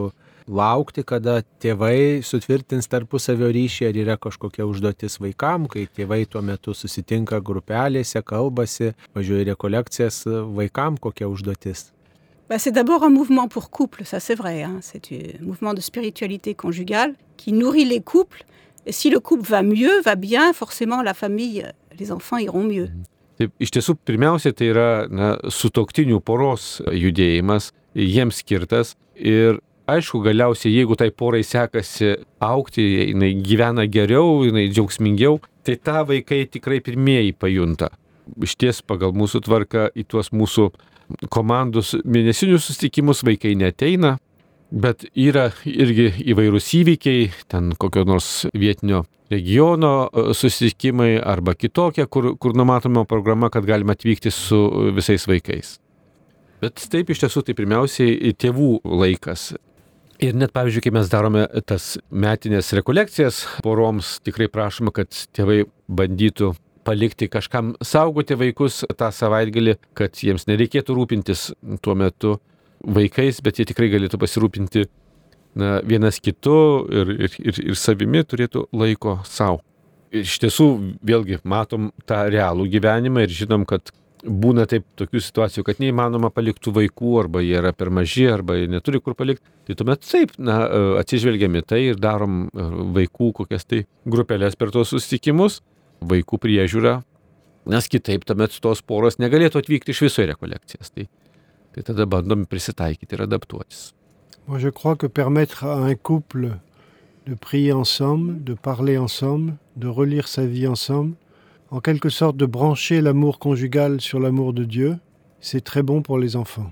laukti, kada tėvai sutvirtins tarpusavio ryšį, ar yra kažkokia užduotis vaikam, kai tėvai tuo metu susitinka grupelėse, kalbasi, važiuoja rekolekcijas, vaikam kokia užduotis? Ben, c'est d'abord un mouvement pour couple, ça c'est vrai. hein. C'est un mouvement de spiritualité conjugale qui nourrit les couples. Et si le couple va mieux, va bien, forcément la famille, les enfants iront mieux. Taip, iš tiesų, pirmiausia, tai yra na, sutoktinių poros judėjimas, jiems skirtas. Ir aišku, galiausiai, jeigu tai porai sekasi aukti, jinai gyvena geriau, jinai džiaugsmingiau, tai tą vaikai tikrai pirmieji pajunta. Iš ties pagal mūsų tvarką į tuos mūsų komandos mėnesinius susitikimus vaikai neteina, bet yra irgi įvairūs įvykiai, ten kokio nors vietinio regiono e, susitikimai arba kitokie, kur, kur numatoma programa, kad galima atvykti su visais vaikais. Bet taip iš tiesų tai pirmiausiai tėvų laikas. Ir net pavyzdžiui, kai mes darome tas metinės rekolekcijas poroms, tikrai prašoma, kad tėvai bandytų palikti kažkam saugoti vaikus tą savaitgalį, kad jiems nereikėtų rūpintis tuo metu vaikais, bet jie tikrai galėtų pasirūpinti na, vienas kitu ir, ir, ir, ir savimi turėtų laiko savo. Ir iš tiesų, vėlgi, matom tą realų gyvenimą ir žinom, kad būna taip tokių situacijų, kad neįmanoma palikti vaikų, arba jie yra per maži, arba jie neturi kur palikti. Tai tuomet taip, na, atsižvelgiam į tai ir darom e, vaikų kokias tai grupelės per tos susitikimus, vaikų priežiūrą, nes kitaip tuomet tos poros negalėtų atvykti iš viso į rekolekcijas. Tai Tai tada bandom prisitaikyti ir adaptuotis. Moi, je crois que permettre à un couple de prier ensemble, de parler ensemble, de relire sa vie ensemble, en quelque sorte de brancher l'amour conjugal sur l'amour de Dieu, c'est très bon pour les enfants.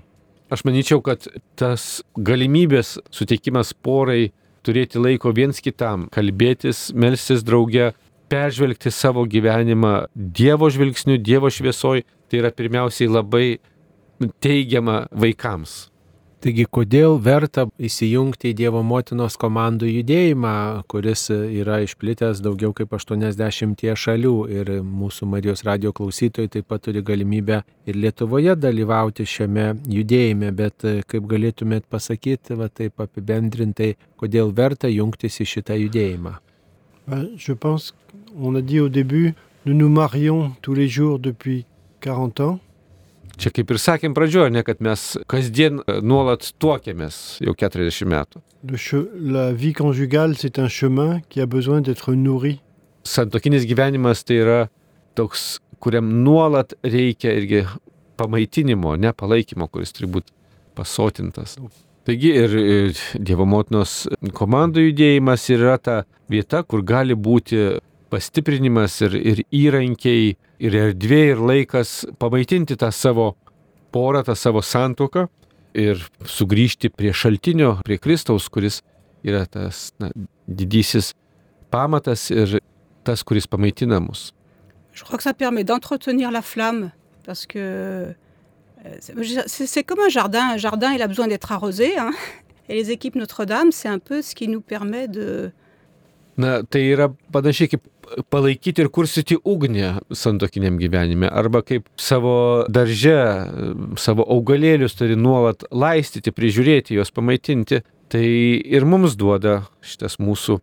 Aš manyčiau, kad tas galimybės suteikimas porai turėti laiko viens kitam, kalbėtis, melstis drauge, peržvelgti savo gyvenimą Dievo žvilgsniu, Dievo šviesoj, tai yra pirmiausiai labai teigiama vaikams. Taigi, kodėl verta įsijungti į Dievo motinos komandų judėjimą, kuris yra išplitęs daugiau kaip 80 šalių ir mūsų Marijos radio klausytojai taip pat turi galimybę ir Lietuvoje dalyvauti šiame judėjime, bet kaip galėtumėt pasakyti, va taip apibendrintai, kodėl verta jungtis į šitą judėjimą? Je pense, on a dit au début, nous nous marions tous les jours depuis 40 ans. Čia kaip ir sakėm pradžioje, ne kad mes kasdien e, nuolat tuokėmės jau 40 metų. La vie conjugale, c'est un chemin qui a besoin d'être nourri. Santokinis gyvenimas tai yra toks, kuriam nuolat reikia irgi pamaitinimo, ne palaikymo, kuris turi būti pasotintas. Taigi ir e, Dievo motinos komandų judėjimas yra ta vieta, kur gali būti pastiprinimas ir, ir įrankiai, ir erdvė, ir laikas pamaitinti tą savo porą, tą savo santoką ir sugrįžti prie šaltinio, prie Kristaus, kuris yra tas na, didysis pamatas ir tas, kuris pamaitina mus. Je crois que ça permet d'entretenir la flamme parce que euh, c'est comme un jardin. Un jardin, il a besoin d'être arrosé. hein. Et les équipes Notre-Dame, c'est un peu ce qui nous permet de, Na, tai yra panašiai kaip palaikyti ir kursyti ugnį santokiniam gyvenime. Arba kaip savo darže, savo augalėlius turi nuolat laistyti, prižiūrėti, juos pamaitinti. Tai ir mums duoda šitas mūsų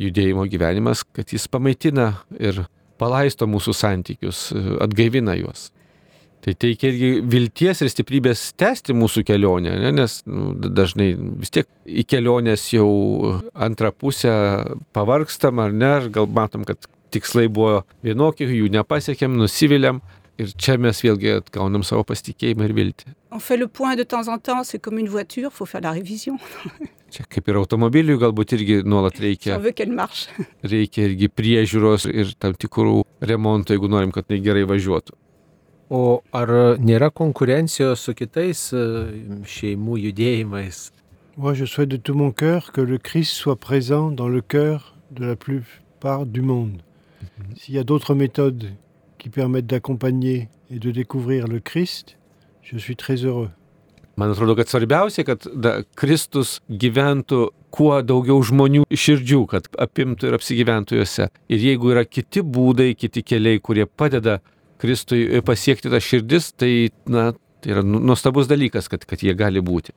judėjimo gyvenimas, kad jis pamaitina ir palaisto mūsų santykius, atgaivina juos. Tai teikia irgi vilties ir stiprybės tęsti mūsų kelionę, ne? nes nu, dažnai vis tiek į kelionės jau antrą pusę pavargstam ar ne, gal matom, kad tikslai buvo vienokie, jų nepasiekėm, nusiviliam ir čia mes vėlgi atgaunam savo pasitikėjimą ir viltį. On fait le point de temps en temps, c'est comme une voiture, faut faire la révision [laughs] Čia kaip ir automobiliui galbūt irgi nuolat reikia, veut reikia irgi priežiūros ir tam tikrų remontų, jeigu norim, kad tai gerai važiuotų. O ar nėra konkurencijos su kitais e, šeimų judėjimais? Moi, je souhaite de tout mon cœur que le Christ soit présent dans le cœur de la plupart du monde. S'il y a d'autres méthodes qui permettent d'accompagner et de découvrir le Christ, je suis très heureux. Man atrodo, kad svarbiausia, kad da, Kristus gyventų kuo daugiau žmonių širdžių, kad apimtų ir apsigyventų juose. Ir jeigu yra kiti būdai, kiti keliai, kurie padeda Kristui pasiekti tą širdis, tai, na, tai yra nu- nuostabus dalykas, kad, kad jie gali būti.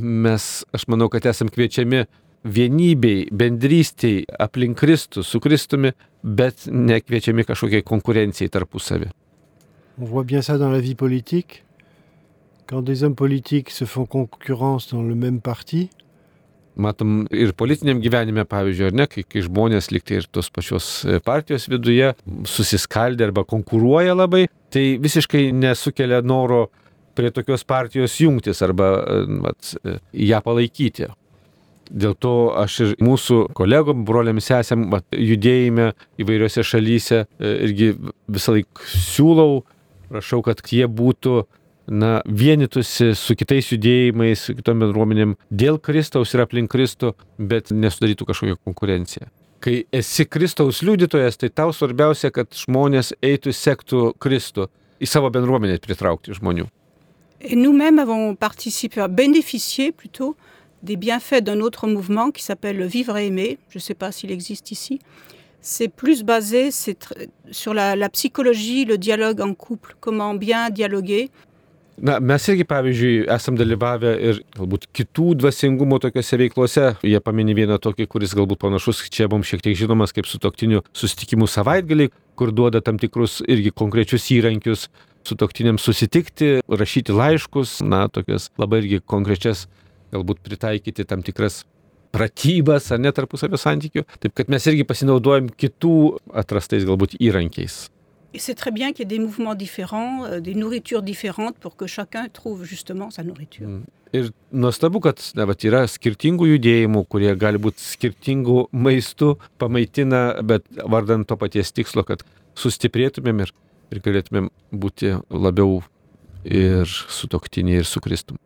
Mes, aš manau, kad esam kviečiami vienybei, bendrystei aplink Kristų, su Kristumi, bet nekviečiami kažkokiai konkurencijai tarpusavį. On voit bien ça dans la vie politique. Quand des hommes politiques se font concurrence dans le même parti, Matom ir politiniam gyvenime, pavyzdžiui, ar ne, kai, kai žmonės liktai ir tos pačios e, partijos viduje susiskaldė arba konkuruoja labai, tai visiškai nesukelia noro prie tokios partijos jungtis arba e, vat, e, ją palaikyti. Dėl to aš ir mūsų kolegom, broliams esam vat, judėjime įvairiose šalyse irgi visą laiką siūlau, prašau, kad jie būtų na, su kitais judėjimais, kitom bendruomenėm dėl Kristaus ir aplink Kristų, bet nesudarytų kažkokią konkurenciją. Kai esi nous-mêmes avons participé, bénéficié plutôt des bienfaits d'un autre mouvement qui s'appelle le Vivre et Aimer. Je ne sais pas s'il existe ici. C'est plus basé sur la psychologie, le dialogue en couple, comment bien dialoguer. Na, mes irgi, pavyzdžiui, esam dalyvavę ir galbūt kitų dvasingumo tokiuose veiklose. Jie paminė vieną tokį, kuris galbūt panašus, čia mums šiek tiek žinomas kaip su toktiniu susitikimų savaitgaliai, kur duoda tam tikrus irgi konkrečius įrankius su toktiniam susitikti, rašyti laiškus, na, tokias labai irgi konkrečias, galbūt pritaikyti tam tikras pratybas ar net tarpusavio santykių. Taip kad mes irgi pasinaudojam kitų atrastais galbūt įrankiais. Et c'est très bien qu'il y ait des mouvements différents, euh, des nourritures différentes pour que chacun trouve justement sa nourriture. Mm. Ir nuostabu, kad na, vat, yra skirtingų judėjimų, kurie gali būti skirtingų maistų pamaitina, bet vardant to paties tikslo, kad sustiprėtumėm ir, ir galėtumėm būti labiau ir su toktiniai, ir su Kristum.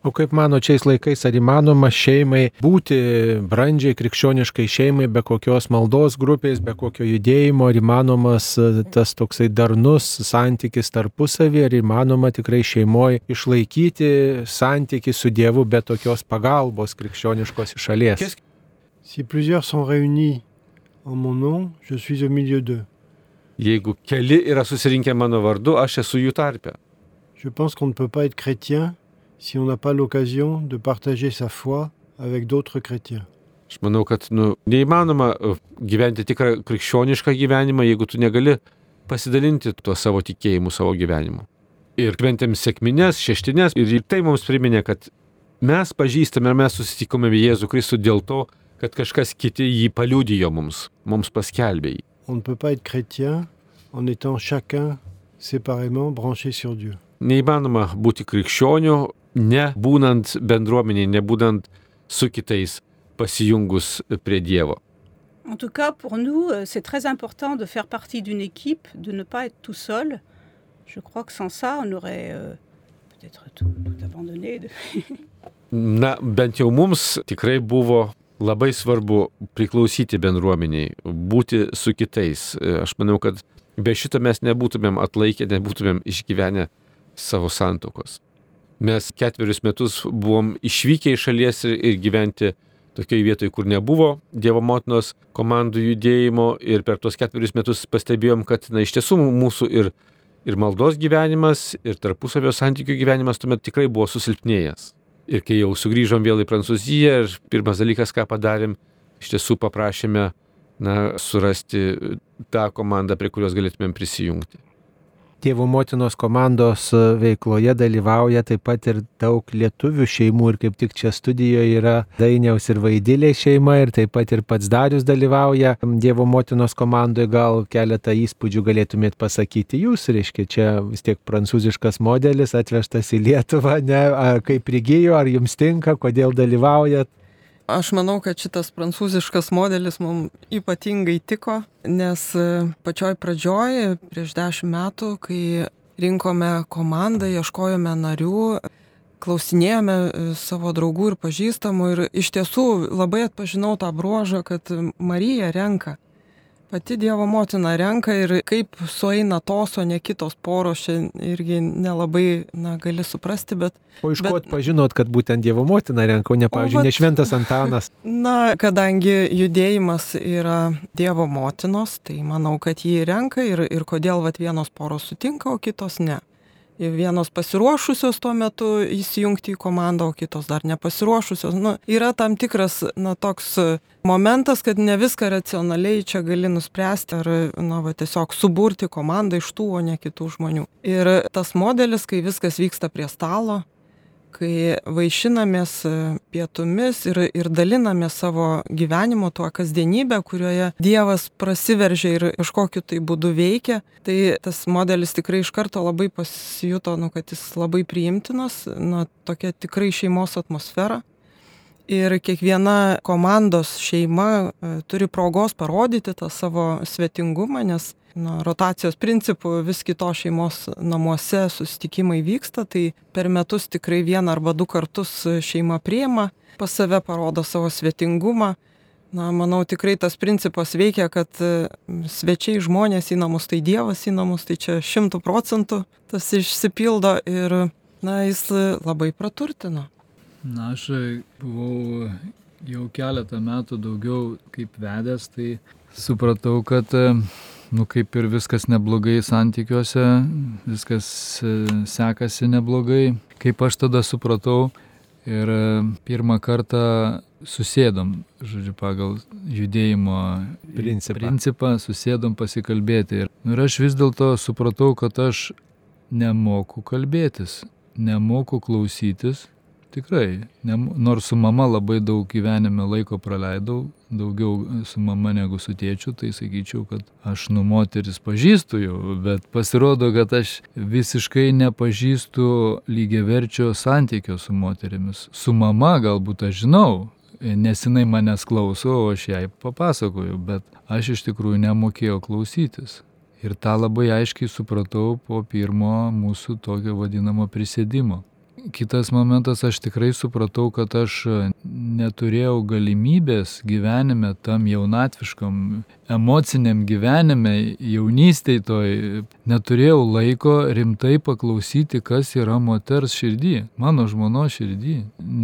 O kaip mano šiais laikais, ar įmanoma šeimai būti brandžiai krikščioniškai šeimai be kokios maldos grupės, be kokio judėjimo, ar įmanomas e, tas toksai darnus santykis tarpusavį, ar įmanoma tikrai šeimoje išlaikyti santykį su Dievu be tokios pagalbos krikščioniškos iš šalies? Si plusieurs sont réunis en mon nom, je suis au milieu d'eux. Jeigu keli yra susirinkę mano vardu, aš esu jų tarpe. Je pense qu'on ne peut pas être chrétien si on n'a pas l'occasion de partager sa foi avec d'autres chrétiens. Aš manau, kad nu, neįmanoma uh, gyventi tikrą krikščionišką gyvenimą, jeigu tu negali pasidalinti tuo savo tikėjimu, savo gyvenimu. Ir kventėm sėkminės, šeštinės ir tai mums priminė, kad mes pažįstame ir mes susitikome Jėzų Kristų dėl to, kad kažkas kiti jį paliudijo mums, mums paskelbė jį. On ne peut pas être chrétien en étant chacun séparément branché sur Dieu. Neįmanoma būti krikščioniu, nebūnant bendruomeniai, nebūnant su kitais pasijungus prie Dievo. En tout cas, pour nous, euh, c'est très important de faire partie d'une équipe, de ne pas être tout seul. Je crois que sans ça, on aurait euh, peut-être tout, tout abandonné. De... [laughs] Na, bent jau mums tikrai buvo labai svarbu priklausyti bendruomeniai, būti su kitais. Aš manau, kad be šito mes nebūtumėm atlaikę, nebūtumėm išgyvenę savo santokos. Mes ketverius metus buvom išvykę iš šalies ir, ir gyventi tokioje vietoje, kur nebuvo Dievo motinos komandų judėjimo ir per tuos ketverius metus pastebėjom, kad na, iš tiesų mūsų ir, ir maldos gyvenimas, ir tarpusavio santykių gyvenimas tuomet tikrai buvo susilpnėjęs. Ir kai jau sugrįžom vėl į Prancūziją ir pirmas dalykas, ką padarėm, iš tiesų paprašėme na, surasti tą komandą, prie kurios galėtumėm prisijungti. Tėvų motinos komandos veikloje dalyvauja taip pat ir daug lietuvių šeimų ir kaip tik čia studijoje yra Dainiaus ir Vaidilė šeima ir taip pat ir pats Darius dalyvauja Dievo motinos komandoje. Gal keletą įspūdžių galėtumėt pasakyti jūs, reiškia, čia vis tiek prancūziškas modelis atvežtas į Lietuvą, ne, ar kaip prigijo, ar jums tinka, kodėl dalyvaujat. Aš manau, kad šitas prancūziškas modelis mums ypatingai tiko, nes e, pačioj pradžioj, prieš dešimt metų, kai rinkome komandą, ieškojome narių, klausinėjome e, savo draugų ir pažįstamų ir iš tiesų labai atpažinau tą bruožą, kad Marija renka pati Dievo motina renka ir kaip sueina tos, o ne kitos poros, čia irgi nelabai na, gali suprasti, bet... O iš ko atpažinot, kad būtent Dievo motina renka, o ne, pavyzdžiui, ne Šventas Antanas? [laughs] Na, kadangi judėjimas yra Dievo motinos, tai manau, kad jį renka ir, ir kodėl vat, vienos poros sutinka, o kitos ne vienos pasiruošusios tuo metu įsijungti į komandą, o kitos dar nepasiruošusios. Nu, yra tam tikras, na, toks momentas, kad ne viską racionaliai čia gali nuspręsti ar, na, va, tiesiog suburti komandą iš tų, o ne kitų žmonių. Ir tas modelis, kai viskas vyksta prie stalo, kai vaišinamės e, pietumis ir, ir dalinamės savo gyvenimo tuo kasdienybę, kurioje Dievas prasiveržia ir kažkokiu tai būdu veikia, tai tas modelis tikrai iš karto labai pasijuto, nu, kad jis labai priimtinas, nu, tokia tikrai šeimos atmosfera. Ir kiekviena komandos šeima e, turi progos parodyti tą savo svetingumą, nes na, rotacijos principų vis kitos šeimos namuose susitikimai vyksta, tai per metus tikrai vieną arba du kartus šeima priema, pas save parodo savo svetingumą. Na, manau, tikrai tas principas veikia, kad e, svečiai žmonės į namus, tai Dievas į namus, tai čia šimtų procentų tas išsipildo ir, na, jis labai praturtino. Na, aš buvau jau keletą metų daugiau kaip vedęs, tai supratau, kad nu kaip ir viskas neblogai santykiuose, viskas sekasi neblogai. Kaip aš tada supratau ir pirmą kartą susėdom, žodžiu, pagal judėjimo principą, principą susėdom pasikalbėti. Ir, nu, ir aš vis dėlto supratau, kad aš nemoku kalbėtis, nemoku klausytis tikrai, ne, nors su mama labai daug gyvenime laiko praleidau, daugiau su mama negu su tėčiu, tai sakyčiau, kad aš nu moteris pažįstu jau, bet pasirodo, kad aš visiškai nepažįstu lygiaverčio santykio su moterimis. Su mama galbūt aš žinau, nes jinai manęs klauso, o aš jai papasakoju, bet aš iš tikrųjų nemokėjau klausytis. Ir tą labai aiškiai supratau po pirmo mūsų tokio vadinamo prisėdimo. Kitas momentas, aš tikrai supratau, kad aš neturėjau galimybės gyvenime, tam jaunatviškam, emociniam gyvenime, jaunystėj toj, neturėjau laiko rimtai paklausyti, kas yra moters širdį, mano žmono širdį.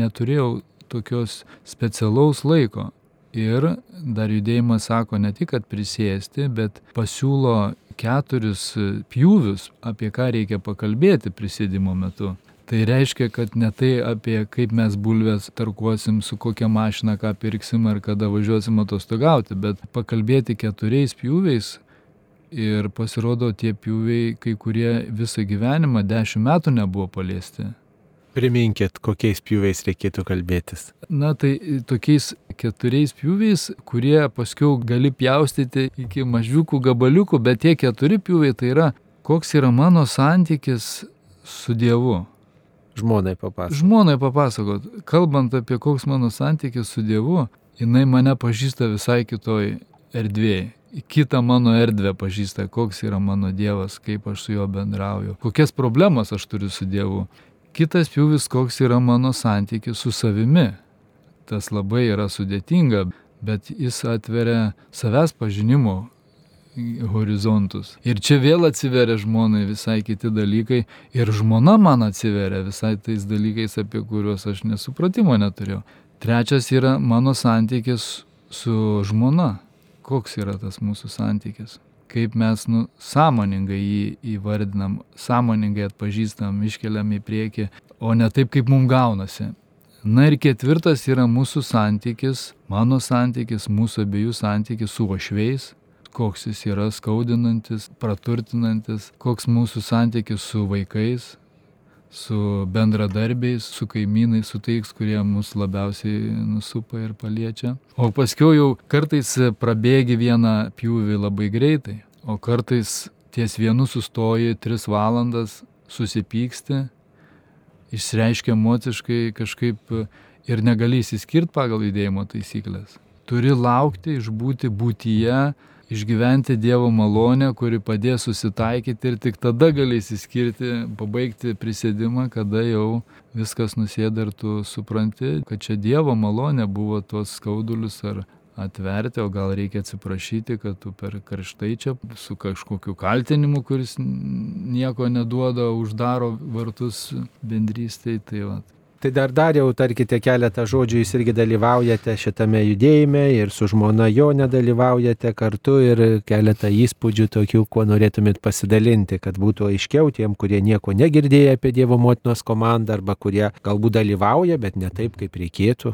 Neturėjau tokios specialaus laiko. Ir dar judėjimas sako ne tik, kad prisėsti, bet pasiūlo keturis pjūvius, apie ką reikia pakalbėti prisėdimo metu. Tai reiškia, kad ne tai apie kaip mes bulvės tarkuosim, su kokia mašina ką pirksim ar kada važiuosim atostogauti, bet pakalbėti keturiais pjūviais ir pasirodo tie pjūviai, kai kurie visą gyvenimą, dešimt metų nebuvo paliesti. Priminkit, kokiais pjūviais reikėtų kalbėtis. Na tai tokiais keturiais pjūviais, kurie paskui gali pjaustyti iki mažiukų gabaliukų, bet tie keturi pjūviai tai yra, koks yra mano santykis su Dievu. Žmonai papasakot. Žmonai papasakot, kalbant apie koks mano santykis su Dievu, jinai mane pažįsta visai kitoj erdvėje. Kita mano erdvė pažįsta, koks yra mano Dievas, kaip aš su juo bendrauju, kokias problemas aš turiu su Dievu. Kitas pjūvis, koks yra mano santykis su savimi. Tas labai yra sudėtinga, bet jis atveria savęs pažinimo horizontus. Ir čia vėl atsiveria žmonai visai kiti dalykai ir žmona man atsiveria visai tais dalykais, apie kuriuos aš nesupratimo neturėjau. Trečias yra mano santykis su žmona. Koks yra tas mūsų santykis? Kaip mes nu, sąmoningai jį įvardinam, sąmoningai atpažįstam, iškeliam į priekį, o ne taip, kaip mums gaunasi. Na ir ketvirtas yra mūsų santykis, mano santykis, mūsų abiejų santykis su ošveis, koks jis yra skaudinantis, praturtinantis, koks mūsų santykis su vaikais, su bendradarbiais, su kaimynais, su tais, kurie mus labiausiai nusupa ir paliečia. O paskui jau kartais prabėgi vieną pjūvį labai greitai, o kartais ties vienu sustoji tris valandas, susipyksti, išreiškia emociškai kažkaip ir negali įsiskirti pagal judėjimo taisyklės. Turi laukti, išbūti būtyje, išgyventi Dievo malonę, kuri padės susitaikyti ir tik tada gali įsiskirti, pabaigti prisėdimą, kada jau viskas nusėda ir tu supranti, kad čia Dievo malonė buvo tuos skaudulius ar atverti, o gal reikia atsiprašyti, kad tu per karštai čia su kažkokiu kaltinimu, kuris nieko neduoda, uždaro vartus bendrystėje. Tai va, Tai dar dariau, tarkite keletą žodžių, jūs irgi dalyvaujate šitame judėjime ir su žmona jo nedalyvaujate kartu ir keletą įspūdžių tokių, kuo norėtumėt pasidalinti, kad būtų aiškiau tiem, kurie nieko negirdėjo apie Dievo motinos komandą arba kurie galbūt dalyvauja, bet ne taip, kaip reikėtų.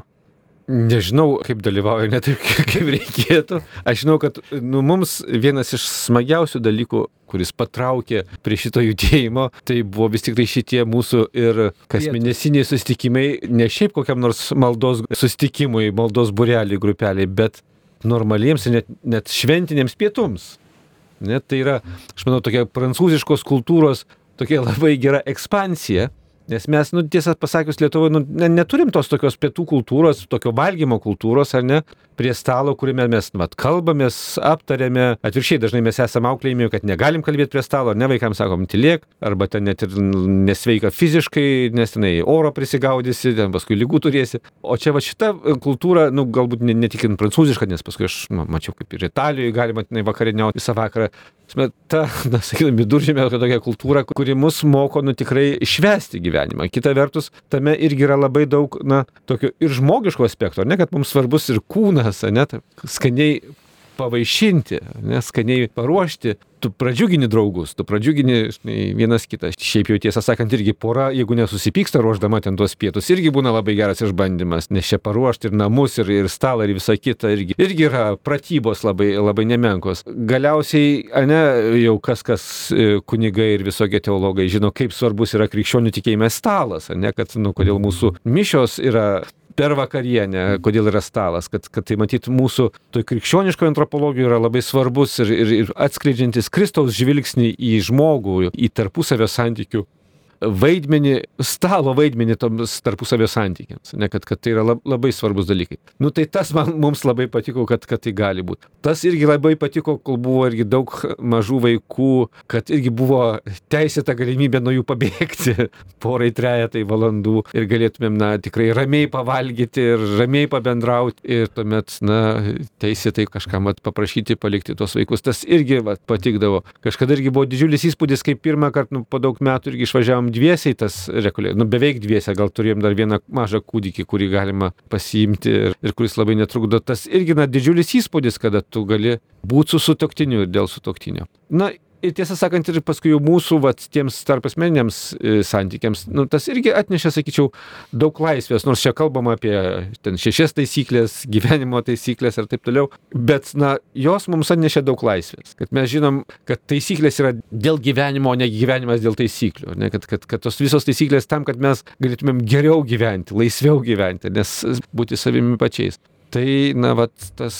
Nežinau, kaip dalyvauja, ne taip, [laughs] kaip reikėtų. Aš žinau, kad nu, mums vienas iš smagiausių dalykų, kuris patraukė prie šito judėjimo, tai buvo vis tik tai šitie mūsų ir kasmėnesiniai susitikimai, ne šiaip kokiam nors maldos susitikimui, maldos bureliai, grupeliai, bet normaliems ir net, net šventiniams pietums. Net tai yra, aš manau, tokia prancūziškos kultūros tokia [laughs] labai gera ekspansija Nes mes, nu, tiesą pasakius, Lietuvoje nu, ne, neturim tos tokios pietų kultūros, tokio valgymo kultūros, ar ne, prie stalo, kuriame mes, mat, kalbamės, aptarėme, atvirkščiai dažnai mes esame auklėjimi, kad negalim kalbėti prie stalo, ar ne vaikams sakom, tylėk, arba ten net ir nesveika fiziškai, nes tenai oro prisigaudysi, ten paskui lygų turėsi. O čia va šita kultūra, nu, galbūt ne, ne tik prancūziška, nes paskui aš nu, mačiau, kaip ir Italijoje galima tenai vakarieniauti visą vakarą. Ta, na, sakykime, viduržėmė tokia kultūra, kuri mus moko, nu, tikrai švesti gyvenimą. Kita vertus, tame irgi yra labai daug, na, tokio ir žmogiško aspekto, ne, kad mums svarbus ir kūnas, ne, skaniai pavaišinti, neskaniai paruošti, tu pradžiugini draugus, tu pradžiugini žinai, vienas kitą. Šiaip jau tiesą sakant, irgi pora, jeigu nesusipyksta ruoždama ten tuos pietus, irgi būna labai geras išbandymas, nes čia paruošti ir namus, ir, ir stalą, ir visą kitą, irgi, irgi yra pratybos labai, labai nemenkos. Galiausiai, ne, jau kas kas e, kunigai ir visokie teologai žino, kaip svarbus yra krikščionių tikėjime stalas, ne, kad, nu, kodėl mūsų mišios yra per vakarienę, kodėl yra stalas, kad, kad tai matyti mūsų toj krikščioniškoje antropologijoje yra labai svarbus ir, ir, ir atskleidžiantis Kristaus žvilgsnį į žmogų, į tarpusavio santykių vaidmenį, stalo vaidmenį toms tarpusavio santykiams, ne, kad, kad tai yra labai svarbus dalykai. Nu tai tas man, mums labai patiko, kad, kad tai gali būti. Tas irgi labai patiko, kol buvo irgi daug mažų vaikų, kad irgi buvo teisėta galimybė nuo jų pabėgti [laughs] porai trejetai valandų ir galėtumėm, na, tikrai ramiai pavalgyti ir ramiai pabendrauti ir tuomet, na, teisėtai kažkam paprašyti palikti tuos vaikus. Tas irgi va, patikdavo. Kažkada irgi buvo didžiulis įspūdis, kai pirmą kartą nu, po daug metų irgi išvažiavom dviesiai tas rekolė, nu beveik dviesiai, gal turėjom dar vieną mažą kūdikį, kurį galima pasiimti ir, ir kuris labai netrukdo. Tas irgi na didžiulis įspūdis, kada tu gali būti su sutoktiniu ir dėl sutoktinio. Na ir tiesą sakant, ir paskui jau mūsų, vat, tiems tarp asmeniniams e, santykiams, nu, tas irgi atnešė, sakyčiau, daug laisvės, nors čia kalbama apie ten šešias taisyklės, gyvenimo taisyklės ir taip toliau, bet, na, jos mums atnešė daug laisvės, kad mes žinom, kad taisyklės yra dėl gyvenimo, o ne gyvenimas dėl taisyklių, ne, kad, kad, kad tos visos taisyklės tam, kad mes galėtumėm geriau gyventi, laisviau gyventi, nes būti savimi pačiais. Tai, na, vat, tas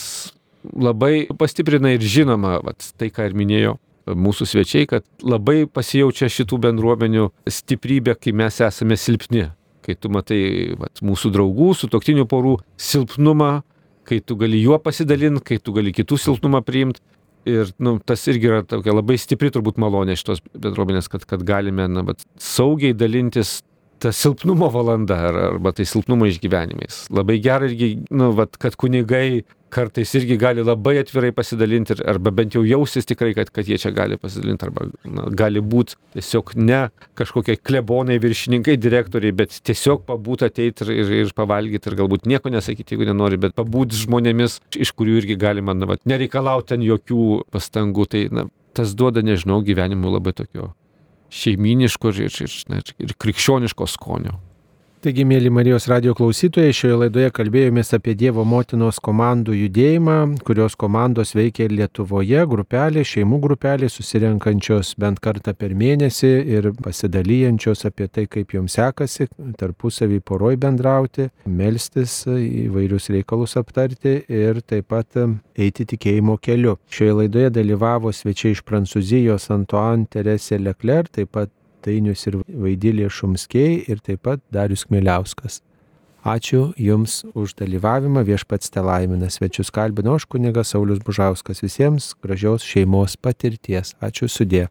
labai pastiprina ir žinoma, vat, tai ką ir minėjau, mūsų svečiai, kad labai pasijaučia šitų bendruomenių stiprybė, kai mes esame silpni. Kai tu matai vat, mūsų draugų, sutoktinių porų silpnumą, kai tu gali juo pasidalinti, kai tu gali kitų silpnumą priimti. Ir nu, tas irgi yra tokia labai stipri turbūt malonė šitos bendruomenės, kad, kad galime na, bet, saugiai dalintis ta silpnumo valanda arba tai silpnumo išgyvenimais. Labai gerai irgi, nu, vat, kad kunigai kartais irgi gali labai atvirai pasidalinti arba bent jau jausis tikrai, kad, kad jie čia gali pasidalinti arba na, gali būti tiesiog ne kažkokie klebonai, viršininkai, direktoriai, bet tiesiog pabūt ateiti ir, ir, ir pavalgyti ir galbūt nieko nesakyti, jeigu nenori, bet pabūt žmonėmis, iš kurių irgi galima na, vat, nereikalauti ten jokių pastangų. Tai na, tas duoda, nežinau, gyvenimui labai tokio šeiminiško ir, ir, ir, ir krikščioniško skonio. Taigi, mėly Marijos radio klausytojai, šioje laidoje kalbėjomės apie Dievo motinos komandų judėjimą, kurios komandos veikia ir Lietuvoje, grupelė, šeimų grupelė, susirenkančios bent kartą per mėnesį ir pasidalyjančios apie tai, kaip joms sekasi, tarpusavį poroj bendrauti, melstis, įvairius reikalus aptarti ir taip pat eiti tikėjimo keliu. Šioje laidoje dalyvavo svečiai iš Prancūzijos Antoine Terese Leclerc, taip pat Dainius ir Vaidilė Šumskiai ir taip pat Darius Kmiliauskas. Ačiū Jums už dalyvavimą, viešpats te laimina svečius kalbino aš kunigas Saulis Bužauskas visiems gražios šeimos patirties. Ačiū sudė.